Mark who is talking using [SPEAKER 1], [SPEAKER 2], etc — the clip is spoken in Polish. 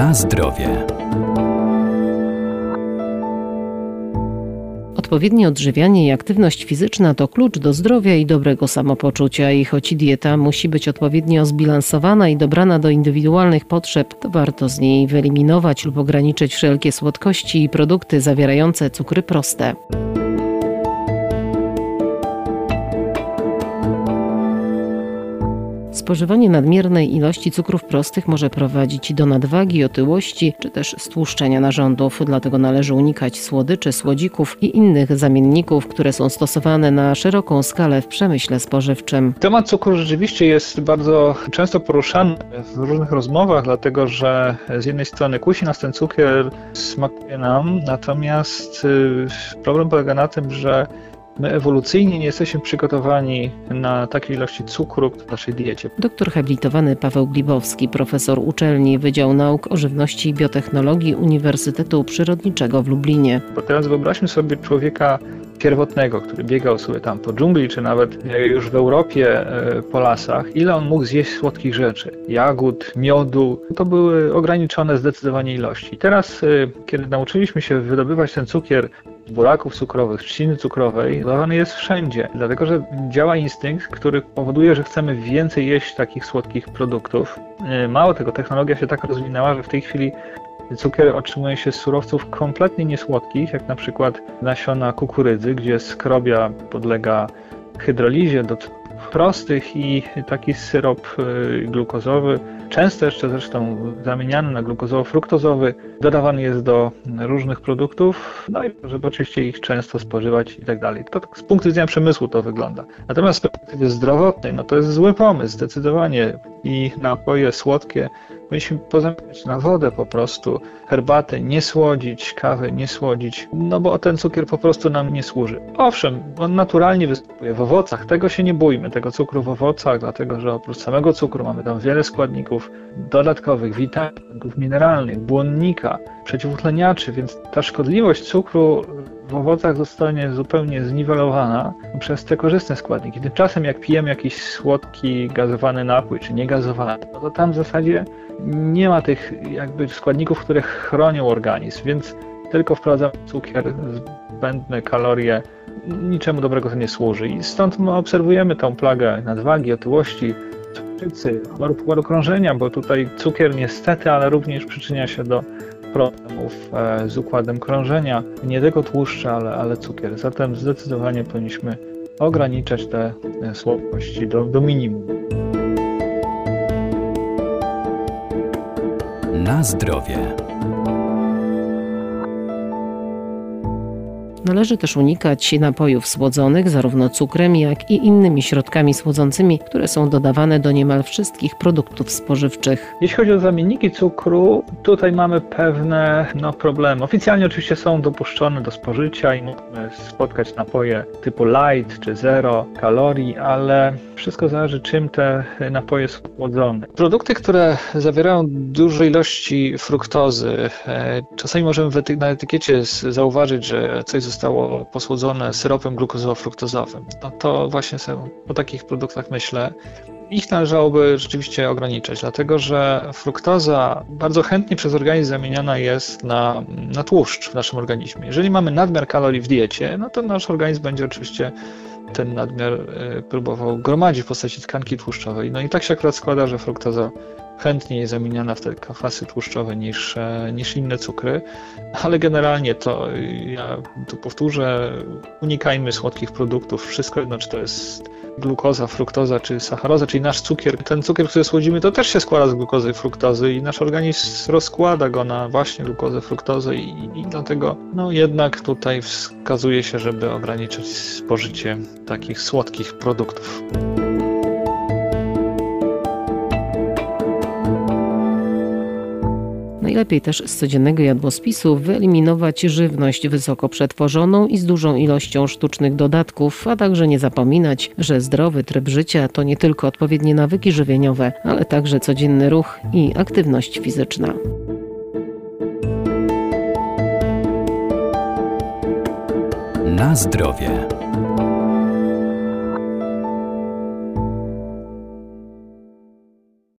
[SPEAKER 1] Na zdrowie. Odpowiednie odżywianie i aktywność fizyczna to klucz do zdrowia i dobrego samopoczucia. I choć dieta musi być odpowiednio zbilansowana i dobrana do indywidualnych potrzeb, to warto z niej wyeliminować lub ograniczyć wszelkie słodkości i produkty zawierające cukry proste. Spożywanie nadmiernej ilości cukrów prostych może prowadzić do nadwagi, otyłości czy też stłuszczenia narządów. Dlatego należy unikać słodyczy, słodzików i innych zamienników, które są stosowane na szeroką skalę w przemyśle spożywczym.
[SPEAKER 2] Temat cukru rzeczywiście jest bardzo często poruszany w różnych rozmowach, dlatego że z jednej strony kusi nas ten cukier, smakuje nam, natomiast y, problem polega na tym, że My ewolucyjnie nie jesteśmy przygotowani na takie ilości cukru w naszej diecie.
[SPEAKER 1] Doktor habilitowany Paweł Glibowski, profesor uczelni Wydział Nauk o Żywności i Biotechnologii Uniwersytetu Przyrodniczego w Lublinie.
[SPEAKER 2] Bo teraz wyobraźmy sobie człowieka pierwotnego, który biegał sobie tam po dżungli, czy nawet już w Europie e, po lasach, ile on mógł zjeść słodkich rzeczy, jagód, miodu, to były ograniczone zdecydowanie ilości. Teraz, e, kiedy nauczyliśmy się wydobywać ten cukier buraków cukrowych, trzciny cukrowej, dodawany jest wszędzie, dlatego że działa instynkt, który powoduje, że chcemy więcej jeść takich słodkich produktów. E, mało tego, technologia się tak rozwinęła, że w tej chwili cukier otrzymuje się z surowców kompletnie niesłodkich, jak na przykład nasiona kukurydzy, gdzie skrobia podlega hydrolizie do prostych i taki syrop y, glukozowy, często jeszcze zresztą zamieniany na glukozowo-fruktozowy, dodawany jest do różnych produktów, no i żeby oczywiście ich często spożywać i tak dalej. To tak z punktu widzenia przemysłu to wygląda. Natomiast z perspektywy zdrowotnej, no to jest zły pomysł, zdecydowanie. I napoje słodkie powinniśmy pozamieniać na wodę po prostu, herbatę nie słodzić, kawę nie słodzić, no bo ten cukier po prostu nam nie służy. Owszem, on naturalnie występuje w owocach, tego się nie bójmy, tego cukru w owocach, dlatego że oprócz samego cukru mamy tam wiele składników dodatkowych, witaminów mineralnych, błonnika, przeciwutleniaczy, więc ta szkodliwość cukru w owocach zostanie zupełnie zniwelowana przez te korzystne składniki. Tymczasem jak pijemy jakiś słodki, gazowany napój, czy niegazowany, no to tam w zasadzie nie ma tych jakby składników, które chronią organizm, więc tylko wprowadzamy cukier, zbędne kalorie, niczemu dobrego to nie służy. I stąd my obserwujemy tą plagę nadwagi, otyłości, cukrzycy, chorób krążenia, bo tutaj cukier niestety, ale również przyczynia się do problemów e, z układem krążenia. Nie tylko tłuszcze, ale, ale cukier. Zatem zdecydowanie powinniśmy ograniczać te e, słodkości do, do minimum.
[SPEAKER 1] Na zdrowie. Należy też unikać napojów słodzonych, zarówno cukrem, jak i innymi środkami słodzącymi, które są dodawane do niemal wszystkich produktów spożywczych.
[SPEAKER 2] Jeśli chodzi o zamienniki cukru, tutaj mamy pewne no, problemy. Oficjalnie oczywiście są dopuszczone do spożycia i możemy spotkać napoje typu light czy zero kalorii, ale wszystko zależy czym te napoje są słodzone. Produkty, które zawierają duże ilości fruktozy, e, czasami możemy na etykiecie zauważyć, że coś zostało posłodzone syropem glukozowo-fruktozowym. No to właśnie o takich produktach myślę. Ich należałoby rzeczywiście ograniczać, dlatego że fruktoza bardzo chętnie przez organizm zamieniana jest na, na tłuszcz w naszym organizmie. Jeżeli mamy nadmiar kalorii w diecie, no to nasz organizm będzie oczywiście ten nadmiar e, próbował gromadzić w postaci tkanki tłuszczowej. No i tak się akurat składa, że fruktoza chętniej jest zamieniana w te kwasy tłuszczowe niż, e, niż inne cukry, ale generalnie to ja tu powtórzę, unikajmy słodkich produktów, wszystko jedno czy to jest glukoza, fruktoza czy sacharoza, czyli nasz cukier. Ten cukier, który słodzimy, to też się składa z glukozy i fruktozy i nasz organizm rozkłada go na właśnie glukozę, fruktozę i, i dlatego no jednak tutaj wskazuje się, żeby ograniczyć spożycie takich słodkich produktów.
[SPEAKER 1] Najlepiej też z codziennego jadłospisu wyeliminować żywność wysoko przetworzoną i z dużą ilością sztucznych dodatków, a także nie zapominać, że zdrowy tryb życia to nie tylko odpowiednie nawyki żywieniowe, ale także codzienny ruch i aktywność fizyczna. Na zdrowie.